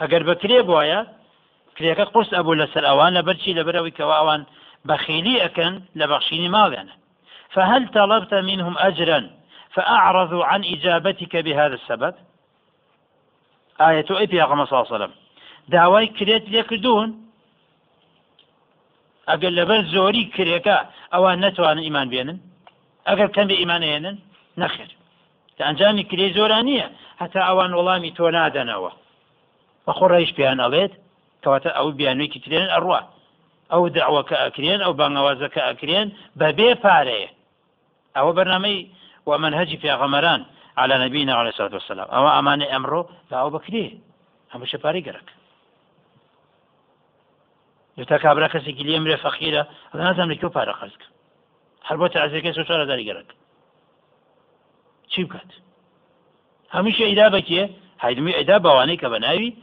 ئەگەر بە کرێ بواە کرێەکە قرس ئەبوو لەسەر ئەوان لە بەرچی لەبەرەوەی کەەوە ئەوان بەخیلی ئەەکەن لە بەخشینی ماڵیانە فهل طلبت منهم أجرا فأعرضوا عن إجابتك بهذا السبب؟ آية أي بيغم صلى الله عليه وسلم داوای کرێت لێکردوون ئەگەر لەبەر زۆری کرێەکە ئەوان نەتوانن ئیمان بێنن؟ ئەگەر کەم بە ئیمانێنن نەخێر ئەنجامی کرێ زۆران نییە هەتا ئەوان وەڵامی تۆ نادەنەوە. بەخۆ ڕیش پیان ئەڵێت کەواتە ئەو بیانوویکی ترێن ئەڕوا ئەو داوەکە ئەکرێن ئەو بانگەوازەکە ئەکرێن بەبێ پارەیە ئەوە بەرنمەی ومنهجی پێغەمەران على نبينا عليه الصلاة والسلام. أو أمان أمره لا أو بكري هم شپاری گەرەک تا کابرا کەسێکی لێ مرێ فەخیرە نازانم لەکوێ پارە خەرزکە هەر بۆ تازەکە سو چارەداری گەرەک چی بکات؟ هەمیشە ئیدا بکێ هایدمی ئەدا بەوانەی کە بە ناوی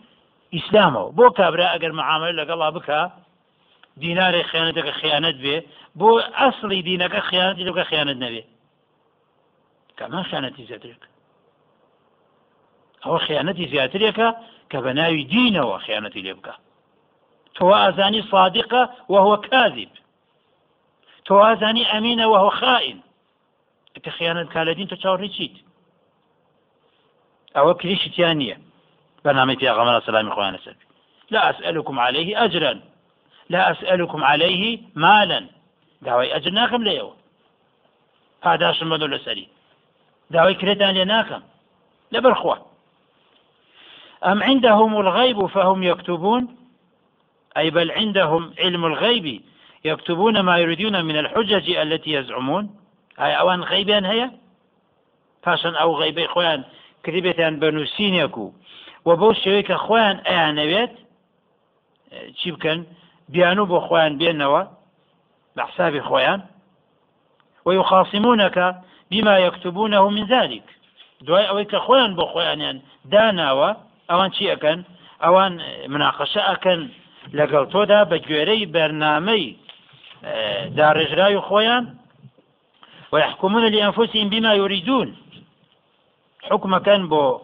ئیسلامەوە. بۆ کابرا ئەگەر معامل لەگەڵا بکە دینارێک خیانەتەکە خیانەت بێ. بۆ ئەسڵی دینەکە خیانەتی لەکە خیانەت نەبێ. کەمان خیانەتی زیاترێک؟ ئەوە خیانەتی زیاترێکە کە بە ناوی دینەوە خیانەتی لێ بکە. تۆ ئازانی صادقە وهو كاذب تۆ ئازانی ئەمینە وهو خائن. کە خیانەت کا لە دین تۆ چاوەڕی چیت؟ ئەوە کلیشتیان نییە. بەنامەی پیاغەمە سلامی خۆیانە سەر لا أسألكم عليه أجرا. لا أسألكم عليه مالا. داوای ئەجر ناکەم لێەوە پاداشم بەدۆ لەسەری داوای کرێتان لێ ناکەم لەبەرخوا أم عندهم الغيب فهم يكتبون؟ أي بل عندهم علم الغيب يكتبون ما يريدون من الحجج التي يزعمون؟ أي أوان غيبان هي پاشان ئەو غیبەی خۆیان کردبێتیان بەنووسینێک و بەو شێوەیە کە خۆیان ئەیانەوێت چی بکەن؟ بیان و بۆ خۆیان بێنەوە بە حسابی خۆیان. ويخاصمونك بما يكتبونه من ذلك دوای ئەوەی کە خۆیان بۆ خۆیانیان داناوە ئەوان چی ئەەکەن؟ ئەوان مناقەشە ئەەکەن لەگەڵ تۆدا بە گوێرەی بەرنامەی داڕێژراوی خۆیان. ويحكمون لأنفسهم بما يريدون حكمكان بو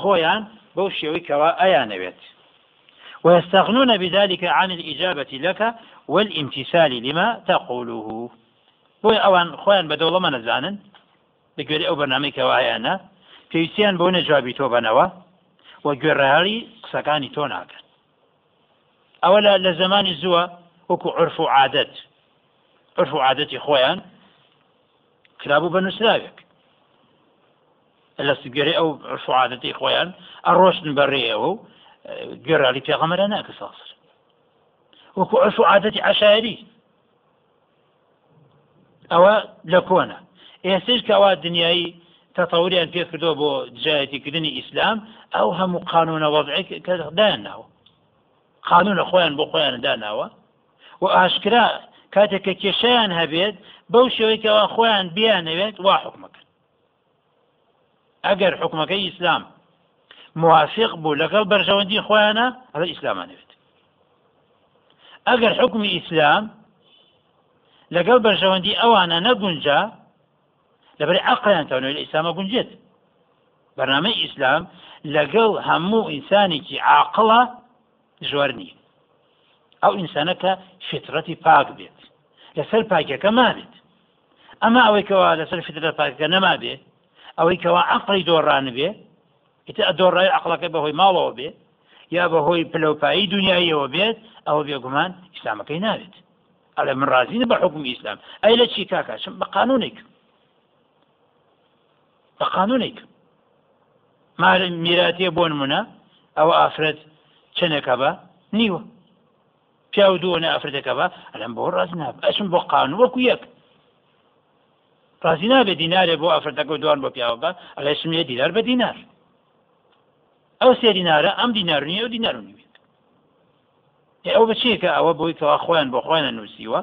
خۆیان. بەو شێوەی کەوا ئەیانەوێت. ويستغنون بذلك عن الإجابة لك والامتثال لما تقوله. بۆی ئەوان خۆیان بە دەوڵەمە نەزانن بەگوێری ئەو بەنامەی کەوایانە پێویستیان بۆ نەجوابی تۆ بنەوە و گوێڕێهاڵی قسەکانی تۆ ناکەن. ئەوە لە زمانی زووە وەکو عرف و عادەت. عرف و عادەتی خۆیان کرابوو بە نووسراوێک. لە سگەری ئەو عرف و عادەتی خۆیان ئەڕۆشتن بەڕێەوە و گوێڕالی پێغەمەرە ناکە ساسر. وەکو عرف و عادەتی عشاری ئەوە لە کۆنە ئێستش کەوا دنیایی تەتەوریان پێ کردەوە بۆ جایەتیکردنی ئیسلام ئەو هەموو قانونە وەضعی کە دایانناوە قانونە خۆیان بۆ خۆیان داناوە. و ئاشکرا کاتێک کە کێشیان هەبێت بەو شێوەیەکەوە خۆیان بیانەوێت وا حکومەکەن ئەگەر حکومەکەی ئیسلام موافق بوو لەگەڵ بەرژەوەندی خۆیانە هەڵە ئیسلامانەوێت. ئەگەر حکمی ئیسلام لەگەڵ بەرژەوەندی ئەوانە نەگونجا لەبەر عقلیان تاونەوە لە ئیسلامە گونجێت. بەنامەی ئیسلام لەگەڵ هەموو ئینسانێکی عاقڵە ژوار نییە ئەو ئینسانەکە فترەتی پاک بێت لەسەر پاکەکە مابێت. ئەمە ئەوەی کەوا لەسەر فترە پاکەکە نەما بێ ئەوەی کەوا عقلی دۆڕان بێ ئیتە دۆڕای عقلەکە بەهۆی ماڵەوە بێ یا بەهۆی پلەپایی دنیاییەوە بێت ئەوە بێگومان ئیسلامەکەی ناوێت ئەلە من ڕازینە بە حکم ئیسلام. ئەی لە چی کاکەشم بە قانونێک. بە قانونێک. مال میراتیە بۆ نمونە ئەوە ئافرەت چنێکە بە؟ نیوە. پیا و دووە ئەفرەتەکە بە؟ ئەلم بۆ ڕاز ناب ئەچم بۆ قانون وەکو یەک. ڕازی نابێت دینارێ بۆ ئەفرەتەکە دوان بۆ پیاوە بە ئەلێسمێ دیلار بە دینار. ئەو سێ دینارە ئەم دینار نیە و دینار نیوێت ئەو بچێکە ئەوە بۆی کەوا خۆیان بۆ خۆیانە نووسیوە؟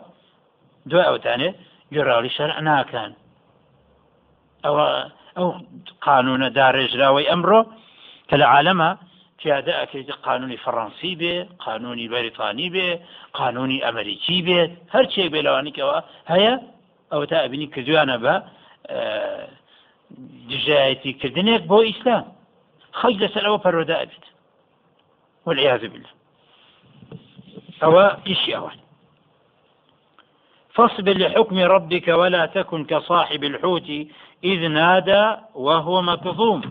دوای ئەوتانێ گوێڕاوی شەرع ناکەن ئەوە ئەو قانونە داڕێژراوەی ئەمڕۆ کە لە عالەمە پیادە ئەکەیت قانونی فەڕەنسی بێ قانونی بەریتانی بێ قانونی ئەمریکی بێت هەر چێک بێ لەوانێکەوە هەیە ئەو تا ئەبینی کردویانە بە دژایەتی کردنێک بۆ ئیسلام. خەڵک لەسەر ئەوە پەرۆدا بالله. أو إشي أوان فاصبر لحكم ربك ولا تكن كصاحب الحوت إذ نادى وهو مكظوم.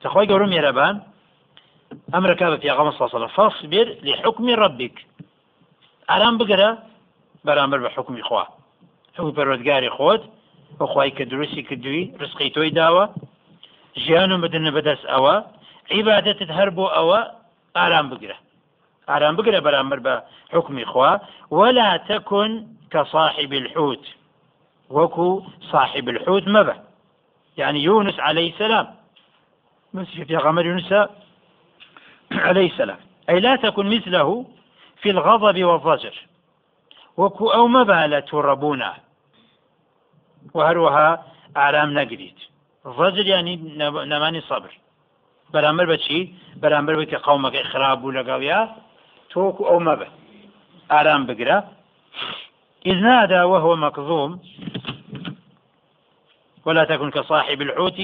تخوي قولهم يا ربان. أمرك في غمص صلى الله عليه وسلم. فاصبر لحكم ربك. ئارام بگرە بەرامبەر بە حکمی خوا. ئەوی پەرۆزگاری خۆت بە خی کە دروستی کردووی ڕسقی تۆی داوە. ژیان و بدنە بەدەست ئەوە عیباەتت هەر بۆ ئەوە ئارام بگرە. ئارام بگرە بەرامبەر بە خوا. ولا تكن كصاحب الحوت. وكو صاحب الحوت مبه يعني يونس عليه السلام مثل في غمر يونس عليه السلام أي لا تكن مثله في الغضب والضجر وەکو ئەو مەبالە تووڕەبوونا. و هەروەها ئارام نەگریت. ڕەجر ینی نەمانی سەبر. بەرامبەر بەچی بەرامبەر بکە قومەکەی خراپ بوو لەگەڵیا تۆکو ئەو مەبە. ئارام بگرە. إذ نادى وهو مكظوم ولا تكن كصاحب الحوت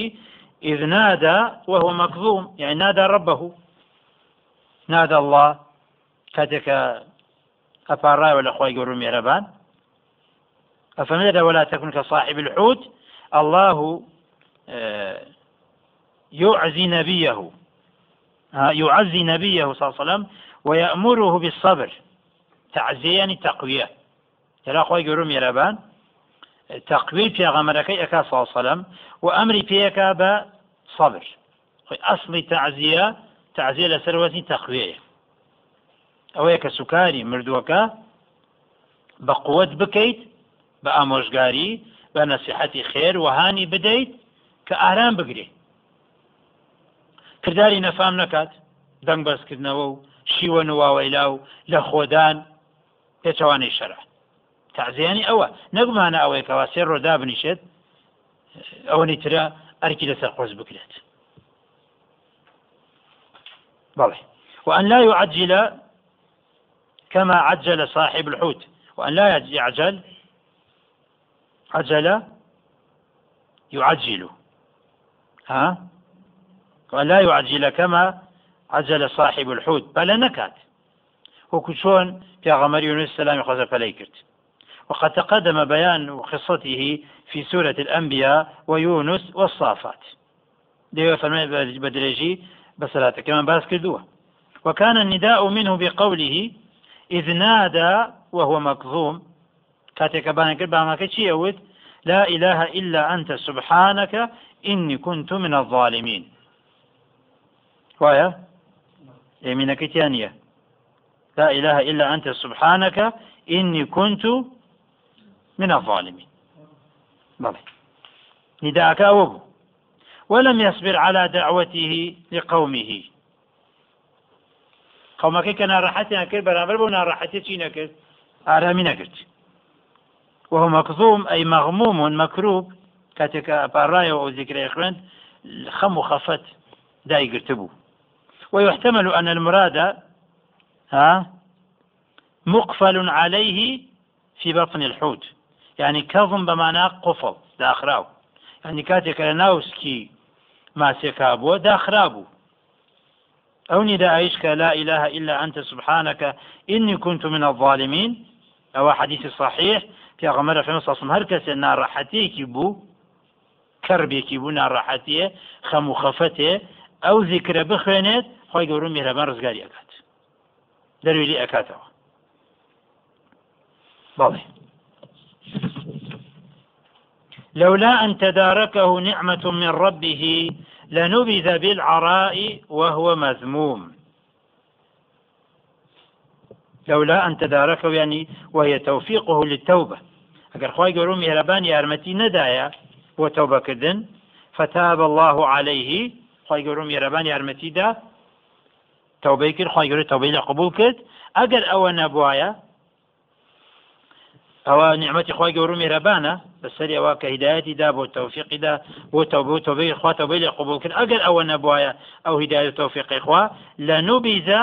إذ نادى وهو مكظوم يعني نادى ربه. نادى الله کاتێکە ئەپارڕایەوە لە خۆی گەور و مێرەبان أفمدد ولا تكن كصاحب الحوت؟ الله يعزي نبيه. يعزي نبيه صلى الله عليه وسلم ويأمره بالصبر. تعزية يعني تقوية. ترى أخوي قولوا ميرابان تقوية في غمركي أكا صلى الله عليه وسلم وأمري فيك بصبر. أصل تعزية تعزية لسروة تقوية. ئەوەیە کە سوکاری مردووەکە بە قوت بکەیت بە ئامۆژگاری بە نەسیحەتی خێر وهانی بدەیت کە ئارام بگرێت کردداری نەفام نەکات دەنگ بەسکردنەوە و شیوە نواوەیلا و لە خۆدان پێچوانەی شەرع. تعزیانی ئەوە نەگومانە ئەوەی کەوا سێ ڕۆدا بنیشێت ئەوەی ترە ئەرکی لەسەر قۆز بکرێت. بەڵێ وأن لا يعجل كما عجل صاحب الحوت. وأن لا يعجل عجل يعجل. ها؟ وأن لا يعجل كما عجل صاحب الحوت. بل نكات وكشون في غمر يونس السلام خزف ليكرت وقد تقدم بيان قصته في سورة الأنبياء ويونس والصافات. ديو فرمي بدريجي بسلاته كما باس وكان النداء منه بقوله إذ نادى وهو مكظوم. كاتك بانك بامك يود؟ لا إله إلا أنت سبحانك إني كنت من الظالمين. ويا يمينك تانية لا إله إلا أنت سبحانك إني كنت من الظالمين. بلى. نداءك أوبو ولم يصبر على دعوته لقومه. قومەکەی کە ناڕەحەتیان کرد بەرامبەر بۆ ناڕەحەتی چی نەکرد؟ ئارامی نەگرت وهو مكظوم أي مغموم مكروب كاتك بارايا أو ذكر إخوان خم خفت داي قرتبو ويحتمل أن المراد ها مقفل عليه في بطن الحوت. يعني كظم بمعنى قفل داخراو. يعني كاتك ناوسكي ما سكابو داخرابو أو نداء لا إله إلا أنت سبحانك إني كنت من الظالمين. أو حديث صحيح في غمرة في مصر هر كسي نار راحتيك بو كربيك بو نار راحتيه خمو خفتة أو ذكر بخوينت خوي قولوا مهربان رزقاري أكات. دروي لي أكاته بالي لولا أن تداركه نعمة من ربه لنبذ بالعراء وهو مذموم. لولا أن تداركه يعني وهي توفيقه للتوبة. أقر خواهي قولوا مهربان يارمتي ندايا وتوبة كدن فتاب الله عليه خواهي قولوا مهربان يارمتي دا توبة كد خواهي قولوا توبة قبول كد أقر أو نبوايا ئەوە نیعممەتی خی گەور و میێرەبانە بەسەری ئەوە کە هدایەتی دا بۆ تەوفیقیدا بۆ تەوبە تۆبەی خواتەوەی لێ قوبول کرد ئەگەر ئەوە نەبواە ئەو هدایە تەوفیقی خوا نوبیزە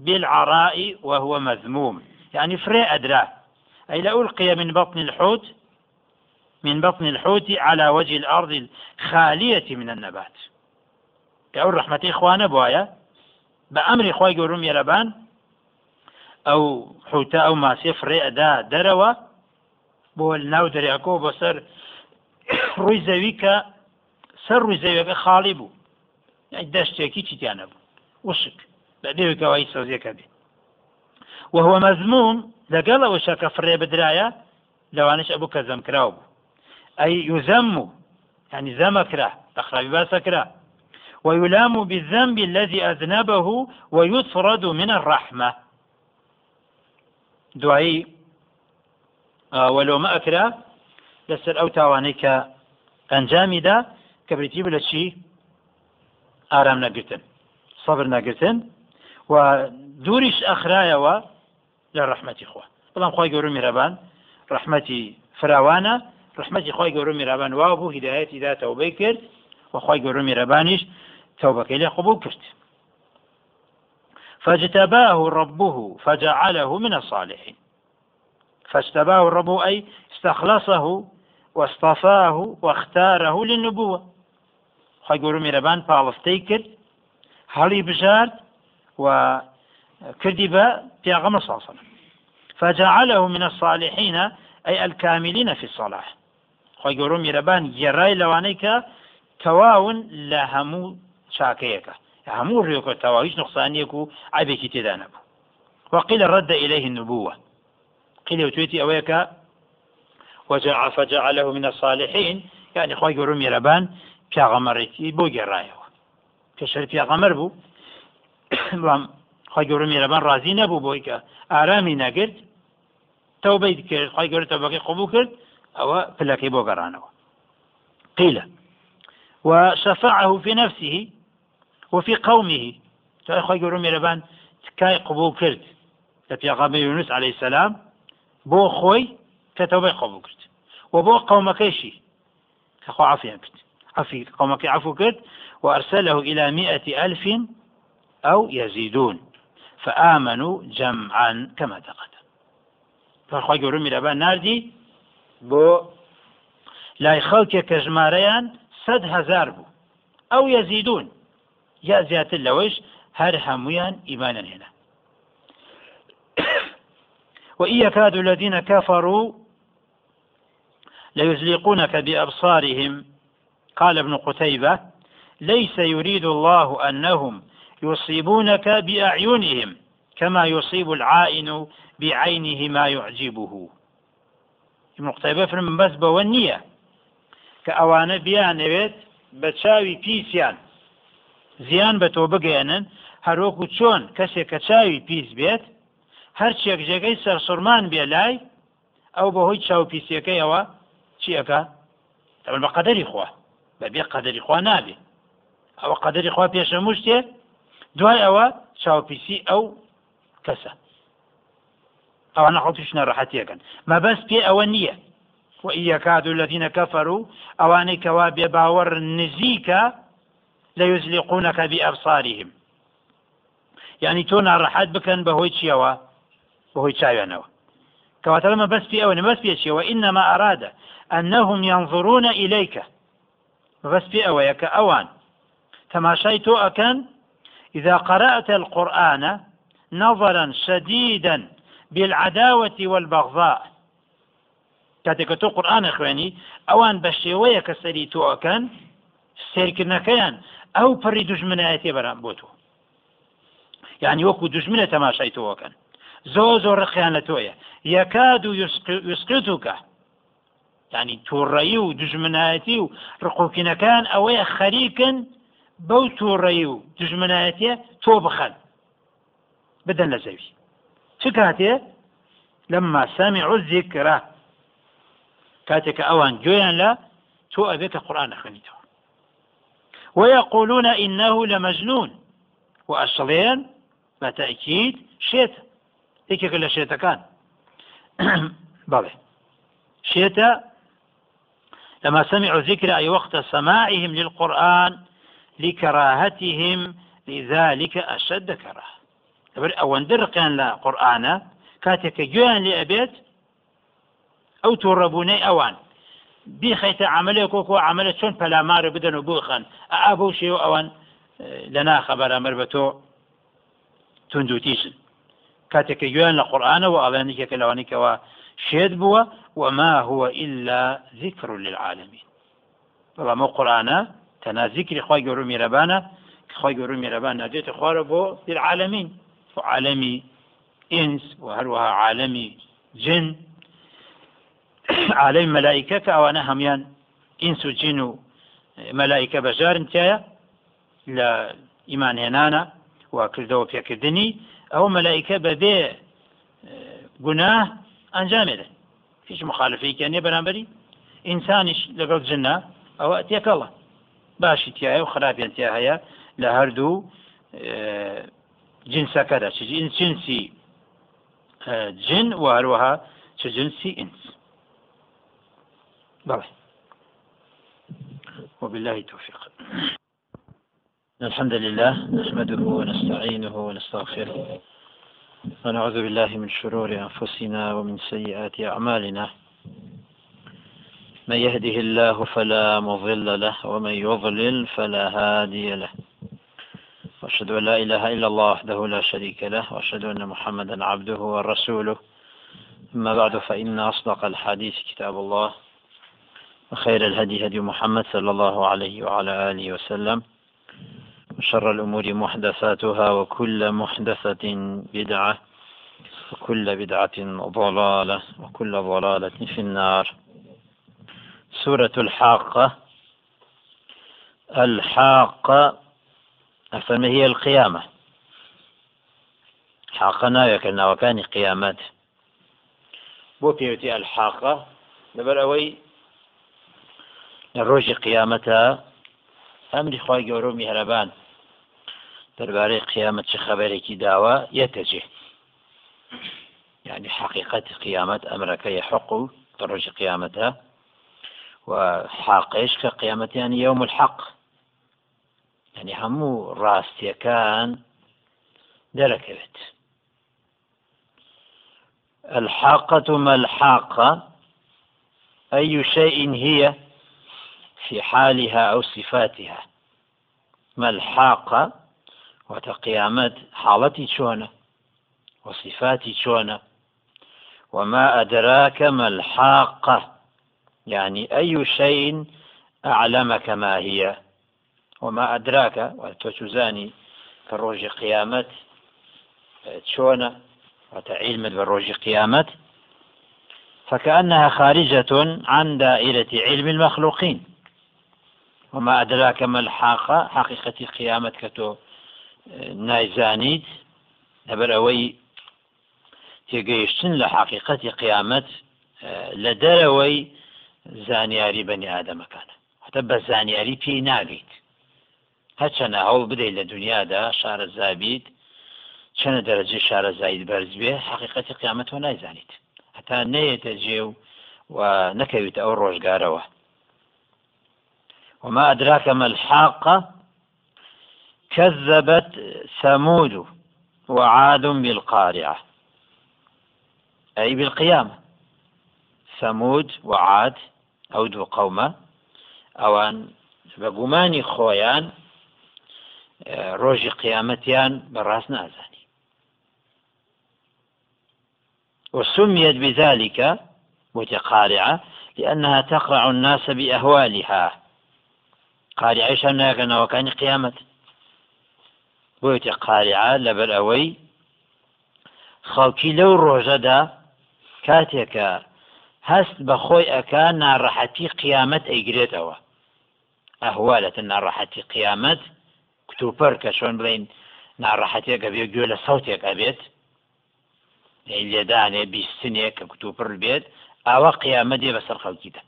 بالعراء وهو مذموم. يعني فري أدراه أي لألقي من بطن الحوت من بطن الحوت على وجه الأرض الخالية من النبات. يقول رحمة إخوانه بوايا ئەمری خی گەورم یێرەبان ئەو حوتە ئەو ماسیە فرێ ئەدا دەرەوە بۆ ناو دەریاکۆ بەسەر ڕووی زەوی کە سەر ڕووی زەویەکە خاڵی بوو. دەشتێکی چیتیانە بوو. وشک. بە دێوکەوەی سەوزیەکە بێت وهو مەزموم لەگەڵ ئەوە شەکە فرێ بدرایە لەوانش ئەبوو کە زەمکراوە بوو. ئەی یوزەم و يعني زەمەکرا لەخراوی باسەکرا ويلام بالذنب الذي أذنبه ويطرد من الرحمة. دوایی وەلۆمە ئەکرا لەسەر ئەو تاوانەی کە ئەنجامیدا کە بریتی لە چی ئارام نەگرتن سەبر نەگرتن و دووریش ئەخرایەوە لە ڕحمەتی خۆ بەڵام خۆی گەورە میرەبان ڕحمەتی فراوانە ڕحمەتی خۆی گەورە میرەبان وا بوو هیدایەتی دا تەوبەی کرد و خۆی گەورە میرەبانیش تەوبەکەی لێ قبول کرد فاجتباه ربه فجعله من الصالحين. فاجتباه ربه أي استخلصه واصطفاه واختاره للنبوة. خی گەورە میرەبان پاڵستەی کرد هەڵی بژارد و کردی بە پیاغەمە ساسن فجعله من الصالحين أي الكاملين في الصلاح خی گەورە میرەبان گێڕای لەوانەی کە تەواون لە هەموو چاکەیەەکە هەموو ڕێکەوە هیچ نقصانیەک عیبێکی وقيل رد إليه النبوة قيل وتويتي أويك وجع فجعله من الصالحين. يعني خواهي قرم يربان پیاغەمەڕێتی بۆ گێڕایەوە کەشەر پیاغەمەر بوو خی گەورە میێرەبان ڕازی نەبوو بۆی کە ئارامی نەگرت تەوبەی کرد خی گەورە تەبەکەی قبول کرد ئەوە پلەکەی بۆ گەڕانەوە قيل وشفعه في نفسه وفي قومه. خی گەورە میێرەبان تکای قبول لە پیاغەمە یونس عليه السلام بۆ خۆی کە تەوبەی قبول کرد و بۆ قومەکەیشی کەخوا عافیان کرد. عفي قومك عفو كرد وأرسله إلى مئة ألف أو يزيدون. فآمنوا جمعا كما تقدم. قولوا من أبان ناردي بو لای خەڵکێک کە ژمارەیان سەد هزار بوو. ئەو یەزیدون یا زیاتر لەوەش هەر هەمویان ئیمانن هێنا. وإن يكاد الذين كفروا ليزلقونك بأبصارهم. قال ابن قتيبة ليس يريد الله أنهم يصيبونك بأعينهم كما يصيب العائن بعينه ما يعجبه. ابن قتيبة فرم بس بونية كأوانە بیانەوێت بە چاوی پیسیان زیان بە تۆ بگەێنن هەروەکو چۆن کەسێک بێت هەر چێکجێگەی سەرسوورمان بێ لای ئەو بەهۆی چاو پیسەکەی ئەوە چیەکە؟ بە قەدەری خوا. بەبێ قەدەری خوا نابێ. ئەوە قەدەری خوا پێشەمو شتێ دوای ئەوە چاوپیسی ئەو کەسە. ئەوە نەخەڵتیش نەڕەحەتیەکەن مەبەست پێ ئەوە نییە. وإن يكاد الذين كفروا أواني كوا بباور نزيكا ليزلقونك بأبصارهم يعني تونا راحت بكن بهوي تشيوا بهوي تشاوانوا كواتر ما بس في أول بس في وإنما أراد أنهم ينظرون إليك. بەس پێ ئەوەیە کە ئەوان تەماشای تۆ ئەکەن إذا قرأت القرآن نظرا شديدا بالعداوة والبغضاء. خوێنی ئەوان بە شێوەیە کە سەری تۆ ئەەکەن سێرکردنەکەیان ئەو پڕی دژمنایەتی بەرام بۆ تۆ یعنی وەکو دژمنە تەماشای تۆەکەن زۆ زۆر ڕخیان لە تۆیە. یەکاد و یسقتوکە ینی تووڕەیی و دژمنایەتی و ڕقوکینەکان ئەوەیە خەریکن بەو تووڕەیی و دژمنایەتە تۆ بخەن. بدەن لە زەوی. چ کاتێ؟ لەمما سامی عزیکرا کاتێککە ئەوان گوێیان لە تۆ ئەبێتە قورآان نەخەنیتەوە ويقولون إنه لمجنون. وأصلين بتأكيد شيت كل شيتا كان. بلى شيتا لما سمعوا ذكر أي وقت سماعهم للقرآن لكراهتهم لذلك أشد كراهة. ئەوەن دەرقیان لە قورآانە کاتێککە گویان لێ ئەبێت ئەو تۆڕەبوونەی ئەوان بیخیتە عملێک کۆکۆ عملە چۆن پەلامارە بدەن و بخەن ئا بەو شێوە ئەوان لە ناخەبەرەمەەر بە تۆ تندوتيشن كاتك يوان لقرآن وأظنك كلوانك وشيد بوا وما هو إلا ذكر للعالمين. والله مو قرآن تنا ذكر خواهي قروا ميربانا خواهي قروا ميربانا ديت للعالمين وعالمي إنس وهروها عالمي جن. عالم ملائكة كأوانا هميان إنس وجن ملائكة بجار انتايا لا إيمان هنانا وكردو كردني أو ملائكة ببي قناة أنجام فيش مخالفة كان بنابري إنسانش لقل جنة أو أتيك الله. باشي تياهي وخرابي تياهي لهردو جنسا كذا. جنسي جن وهروها جنسي إنس. بله وبالله التوفيق. الحمد لله نحمده ونستعينه ونستغفره. ونعوذ بالله من شرور أنفسنا ومن سيئات أعمالنا. من يهده الله فلا مضل له ومن يضلل فلا هادي له. وأشهد أن لا إله إلا الله وحده لا شريك له وأشهد أن محمدا عبده ورسوله. أما بعد فإن أصدق الحديث كتاب الله وخير الهدي هدي محمد صلى الله عليه وعلى آله وسلم. وشر الأمور محدثاتها وكل محدثة بدعة وكل بدعة ضلالة وكل ضلالة في النار. سورة الحاقة. الحاقة فما هي القيامة. حاقنا يكنا وكان قيامات. بو الحاقة. لبر أوي ڕۆژی قیامەتە ئەمری خی گەورە و میهرەبان دەربارەی قیامەت چه خەبەرێکی داوە یەتەجێ يعني حقيقة قيامة أمرك يحق ڕۆژی قيامتها وحاقش كقيامة يعني يوم الحق. يعني همو راستي كان دركبت الحاقة ما الحاقة أي شيء هي في حالها أو صفاتها. ما الحاقة وتقيامات حالتي شونة وصفاتي شونة وما أدراك ما الحاقة؟ يعني أي شيء أعلمك ما هي؟ وما أدراك؟ وتوزاني كالروج قيامت شونة وتعلم بالروج قيامت فكأنها خارجة عن دائرة علم المخلوقين. وما أدراك ما الحاقة؟ حقيقة قيامة كتو نایزانیت لەبەر ئەوەی تێگەیشتن لە حقیقەتی قیامەت لە دەرەوەی زانیاری بەنی ئادەمەکانە. حتە بە زانیاری پێی ناگەیت هەرچەنە هەوڵ بدەیت لە دنیادا شارەزابیت چەنە دەرەجێ شارەزایت بەرز بێ حقیقەتی قیامەت و نایزانیت. هەتا نەیەتە جێ و و نەکەویت ئەو ڕۆژگارەوە. وما أدراك ما الحاقة كذبت ثمود وعاد بالقارعة. أي بالقيامة. ثمود وعاد أو دو قومة. أوان بقماني خويان ڕۆژی قیامەتیان بەڕاست نازانی وسميت بذلك متقارعة لأنها تقرع الناس بأهوالها. قارعەیشان ناکەنەوەکانی قیامەت بۆیتە قارعە لەبەر ئەوەی خەڵکی لەو ڕۆژەدا کاتێکە هەست بە خۆی ئەکا ناڕەحەتی قیامەت ئەیگرێتەوە. ئەهوالەتە ناڕەحەتی قیامەت کتوپەر کە چۆن بڵین ناڕەحەتێکە بێ گوێ لە سەوتێک ئەبێت. لێدانێ بیستنێک کە کتوپڕ بێت ئاوا قیامەتێ بەسەر خەڵکیدا.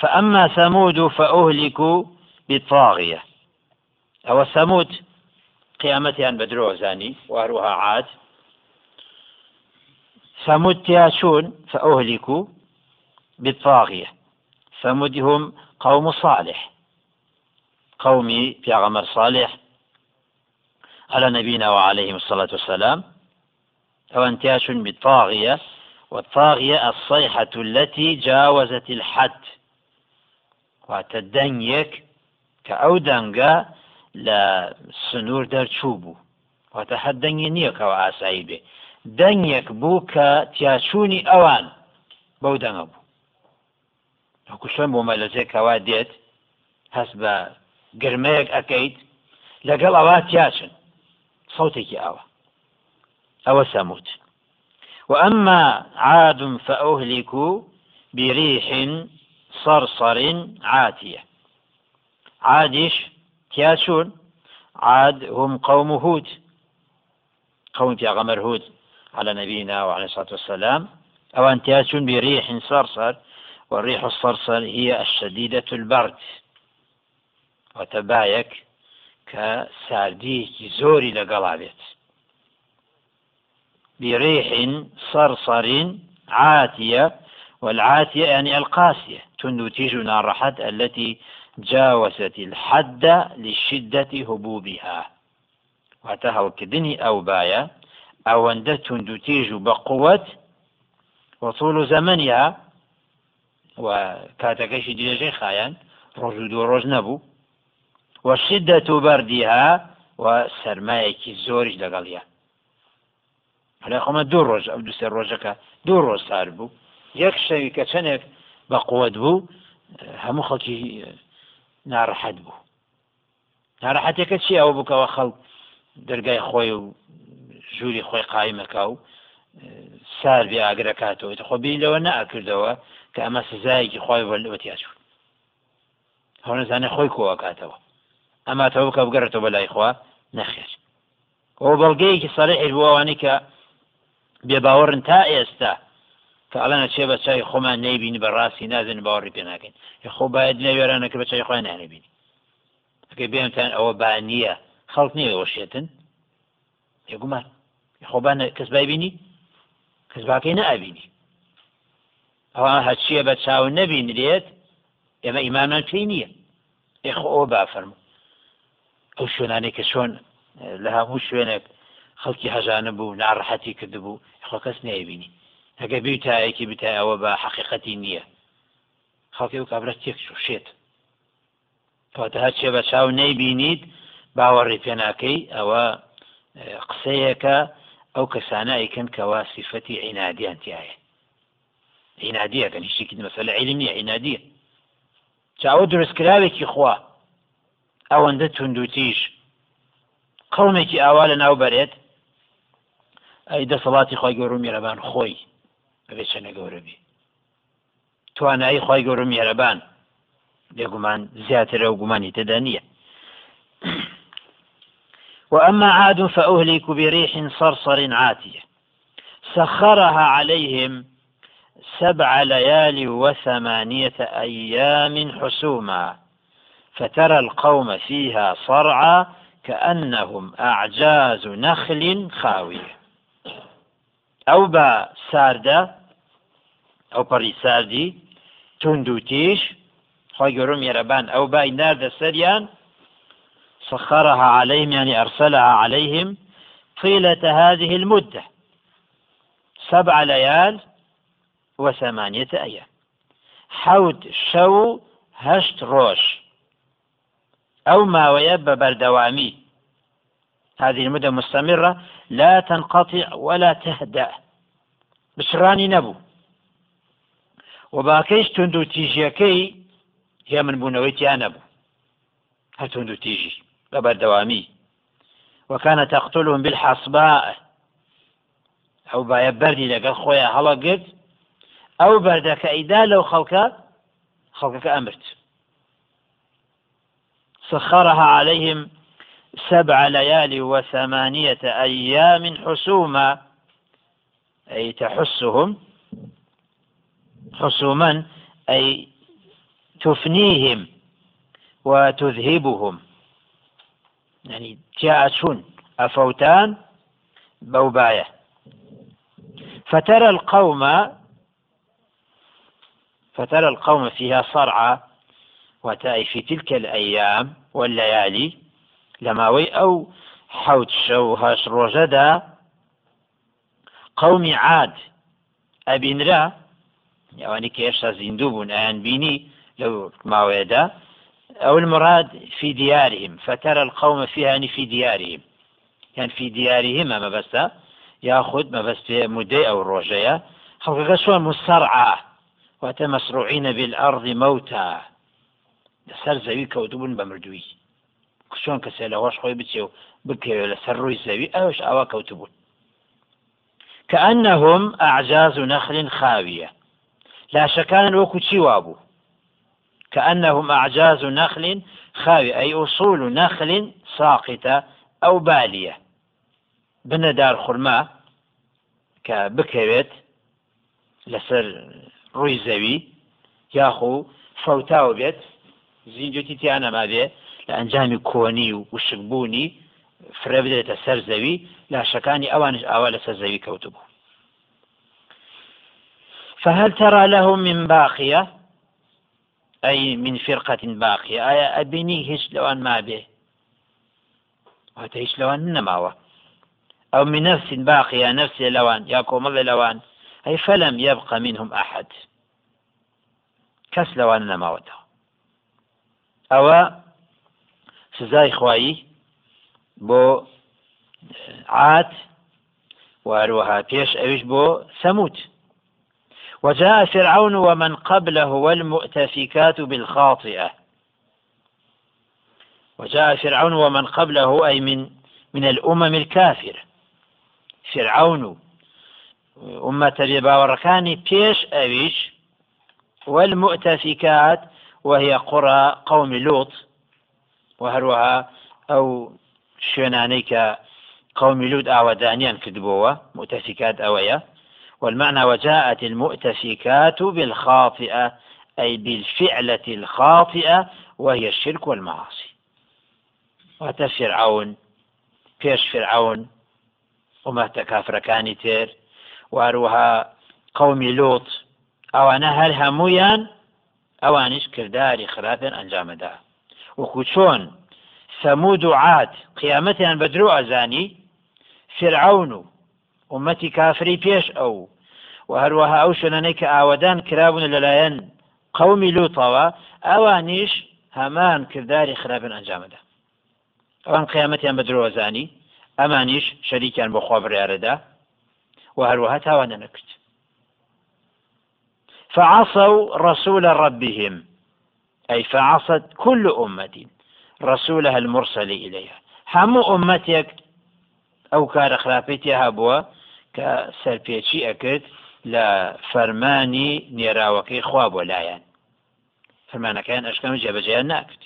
فأما ثمود فأهلكوا بالطاغية أو ثمود. قيامتيان بدرو زاني واروها عاد. ثمود تياشون فأهلكوا بالطاغية ثمود هم قوم صالح. قومي في غمر صالح. على نبينا وعليهم الصلاة والسلام. أو انتياش بالطاغية والطاغية الصيحة التي جاوزت الحد. دەنگێک کە ئەو دەنگە لە سنوور دەرچوو بوو. واتە هەر دەنگی نییەکەوە ئاسایی بێ. دەنگێک بوو کە تیاچوونی ئەوان بەو دەنگە بوو. وەکوشم بۆ مەلەزێکەوا دێت هەست بە گرمەیەک ئەەکەیت لەگەڵ ئەوە تیاچن. صوتێکی ئاوە ئەوە سەموت وأما عاد فأهلكوا بريح صرصر عاتية. عادش تياسون عاد هم قوم هود. قوم في غمر هود على نبينا وعليه الصلاة والسلام. أو أن تياسون بريح صرصر والريح الصرصر هي الشديدة البرد. وتبايك كساردي زوري لقلابت بريح صرصر عاتية والعاتية يعني القاسية. تنتج نار التي جاوزت الحد لشدة هبوبها. واتها كدني أو بايا أو أن تنتج بقوة وطول زمنها وكاتكش ديجي خايان رجو دو روز نبو وشدة بردها وسرمایەکی زۆریش لەگەڵە هەلا خۆمە دوو ڕۆژ ئەو دوسێ ڕۆژەکە دوو ڕۆژ سار بوو. یەک شەوی کە چەندێک بە قوت بوو هەموو خەڵکی ناڕەحەت بوو. ناڕەحەتەکە چی ئەوە بکەوە؟ خەڵک دەرگای خۆی و ژووری خۆی قایمەکە و سار بێ ئاگرەکاتەوە. خۆ بی لەوە نەئکردەوە کە ئەمە سزایەکی خۆی بەلوەتیاچوو هەو نزانێ خۆی کۆوەکاتەوە. ئەما تەوە بکە بگەڕێتەوە بەلای خوا نەخێر. ئەو بەڵگەیەکی سەرحیر بووەوانی کە بێباوەڕن تا ئێستا کە ئەڵەنە چێ بە چای خۆمان نەیبینی بە ڕاستی نازن باوەڕی پێ ناکەین خۆ باید لە وێرانەکە بە چای خۆیان نانەبینی ئەگەی بێمتان ئەوە با نییە خەڵک نییە وەشێتن یگومان خۆبان کەس بایبینی کەس باکەی نەئبینی ئەوە هەچیە بە چاو نەبینرێت ئێمە ئیمامان پێی نییە ئێخۆ ئەو بافەرمو ئەو شوێنانەی کە چۆن لە هەموو شوێنێک خەڵکی هەژانە بوو ناڕەحەتی کردبوو خۆ کەس نەیبینی ئەگە بی تایەکی بتایەوە بە حقیقەتی نییە. خەڵکی و کابرا تێک شێت کەواتە هەرچێ بە چاو نەیبینیت باوەڕی پێناکەی ئەوە قسەیەکە ئەو کەسانە ئەیکەن کەوا سیفەتی عینادیان تایە عینادیەکەن هیچێکی مەسەلە عیلم نیە عینادیە. چاوە دروستکراوێکی خوا ئەوەندە توندوتیش قومێکی ئاوا لە ناو بەرێت ئەی دەسەڵاتی خۆی گەور و میێرەبان خۆی. ئەبێ چەنە گەورە بی توانایی خی گەورە میێرەبان لێگومان زیاترە و گومانی تێدا نییە. وأما عاد فأهلكوا بريح صرصر عاتية. سخرها عليهم سبع ليال وثمانية أيام حسوما. فترى القوم فيها صرعى كأنهم أعجاز نخل خاوية. أو با ساردة أو بري ساردي تندو تيش خۆی گەورم میێرەبان ئەو بای ناردە سەریان سخرها عليهم يعني أرسلها عليهم طيلة هذه المدة سبع ليال وثمانية أيام حوت شو هشت روش أو ما ويب بردوامي هذه المدة مستمرة لا تنقطع ولا تهدأ. بشراني نبو. وباكيش تندو تيجيكي هي من بوونەوەی نبو. هل تندو تيجي؟ بەبەردەوامی وكان تقتلهم بالحصباء. أو باە بەردی لەگەڵ خۆیان هەڵەگرت ئەو بەردەکە ئەیدا لەو خەڵکە ئەمرت سخرها عليهم سبع ليال وثمانية أيام حسوما أي تحسهم حسوما أي تفنيهم وتذهبهم. يعني جاءتون أفوتان بوباية فترى القوم فترى القوم فيها صرعى وتأي في تلك الأيام والليالي لماوي أو حوت شو هاش روجدا قوم عاد أبنرا يعني كيش زندوب أن بيني لو ماويدا أو المراد في ديارهم فترى القوم فيها يعني في ديارهم. يعني في ديارهم ما بس ياخذ ما بس مدي أو الرجية خلق شو مسرعة واتە مەسروعینە بالأرض موتى. زەوی کەوتبوون بە مردووی چۆن کەسێ لەوەش خۆی بچێ و بکەوێت لەسەر ڕووی زەوی ئەوش ئاوا کەوتبوون. كأنهم أعجاز نخل خاوية. لا شكان وكو وابو كأنهم أعجاز نخل خاوية أي أصول نخل ساقطة أو بالية. بندار خرما كبكوت لسر ڕووی زەوی یاخۆ فەوتاوە بێت زیینجوتی تیانەما بێ لە ئەنجامی کۆنی و وشکبوونی فرە بدرێتە سەر زەوی لاشەکانی ئەوانش ئاوا لەسەر زەوی کەوتبوو فهل ترى لهم من باقية؟ أي من فرقة باقية. آية أبني هش لوان ما به. وهذا هش لوان نماوة. أو من نفس باقية نفس لوان يا كومل لوان. أي فلم يبق منهم أحد. کەس لەوان نەماوەتەوە ئەوە سزای خوایی بۆ عات واروها پێش ئەوش بۆ سەموت. وجاء فرعون ومن قبله والمؤتفكات بالخاطئة. وجاء فرعون ومن قبله أي من من الأمم الكافرة فرعون أمة باوەڕەکانی پێش ئەویش والمؤتفكات وهي قرى قوم لوط. وهروها أو شوێنانەی قوم لوط ئاوەدانیان کردبووە مؤتفكات أويا والمعنى وجاءت المؤتفكات بالخاطئة أي بالفعلة الخاطئة وهي الشرك والمعاصي. واتە فرعون پێش فرعون وما تكافر كاني تير واروها قوم لوط ئەوانە هەر هەمویان ئەوانش کردداری خراپیان ئەنجامەدا. وەکو چۆن؟ سەمود و عات قیامەتیان بە درۆ ئەزانی فرعون و ومەتی کافری پێش ئەو. و هەروەها ئەو شوێنانەی کە ئاوەدان کرابوون لەلایەن قومی لوتەوە ئەوانیش هەمان کردداری خراپن ئەنجامەدا ئەوان قیامەتیان بە درۆزانی ئەمانیش شەریکیان بۆ خوا بڕیارەدا و هەروەها تاوانە نەکرد. فعصوا رسول ربهم أي فعصت كل أمة رسولها المرسل إليها. همو أمتك أو كار خلافيتها بوا كسربيتشي أكد لا فرماني نيراوكي خواب ولايان. فرمانا كان أشكام جابجيا ناكد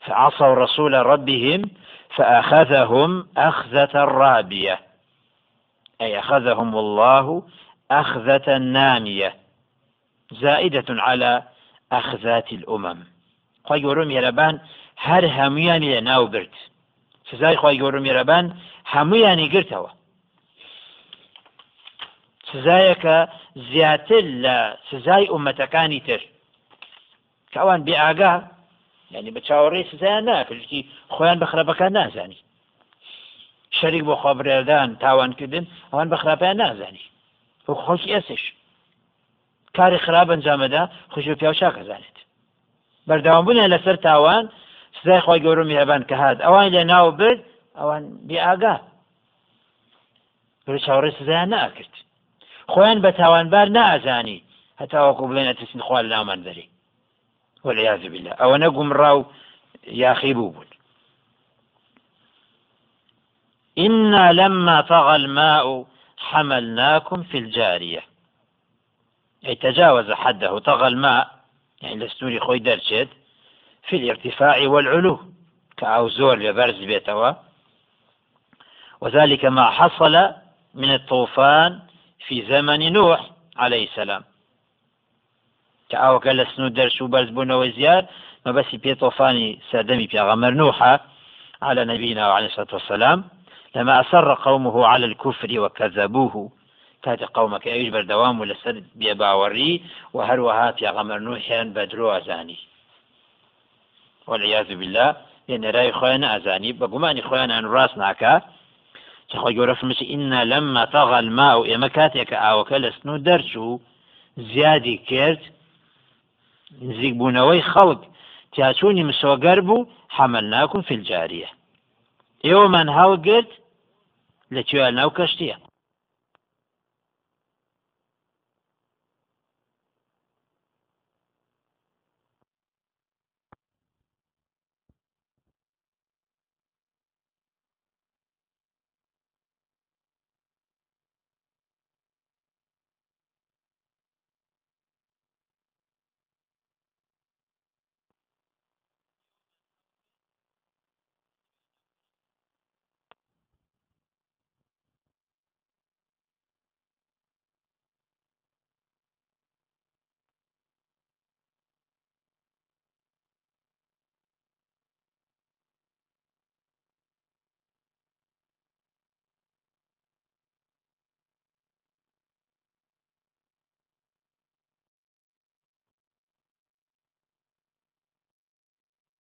فعصوا رسول ربهم فأخذهم أخذة رابية أي أخذهم الله أخذة نامية زائدة على أخذات الأمم. خی گەورم میێرەبان هەر هەمویانی لە ناو برد. سزای خی گەورم میێرەبان هەمویانی گرتەوە. سزایەکە زیاتر لە سزای عومەتەکانی تر. کەوان بێ ئاگا ینی بە چاوەڕێی سزایان ناکردی خۆیان بە خراپەکان نازانی. شەریک بۆ خۆبرێدان تاوانکردن ئەوان بە خراپیان نازانی. خۆشی ئەسش کاری خراپ ئەنجامەدا خوش پیا چاکەزانێت بەرداوامبوونە لەسەر تاوان سزای خۆی گەورم هێبان کە هات ئەوان لێ ناو برد ئەوان بێ ئاگا چاوەڕێ سزایان ناکرد خۆیان بە تاوانبار نائزانی هەتاوەکو بڵێن ئەتەسین خوا لە نامان دەری والعياذ بالله. نەگومڕاو یاخی بوو بوون إنا لما طغى الماء حملناكم في الجارية. أي تجاوز حده طغى الماء يعني لستوري خوي درجت في الارتفاع والعلو كأوزور لبرز بيتوا وذلك ما حصل من الطوفان في زمن نوح عليه السلام. كأو قال سنو درس وبرز بونا وزيار ما بس بي طوفاني سادمي بي غمر نوحة على نبينا وعليه الصلاة والسلام لما أسر قومه على الكفر وكذبوه. كات قومك أيش بردوام ولا سر بيباوري وهروها في غمر نوحيان بدرو أزاني. والعياذ بالله لأن رأي خوينا أزاني. بقماني خوينا أن راس ناكا. تخوي يورف مش إن لما طغى الماء إما كاتيك أو كلسنو درشو زيادي كرت نزيق بونوي خلق. تیاچوونی مسۆگەر بوو حەمەلناکم فی الجاریە ئێوەمان هەڵگرت لە کوێ ناو کەشتیە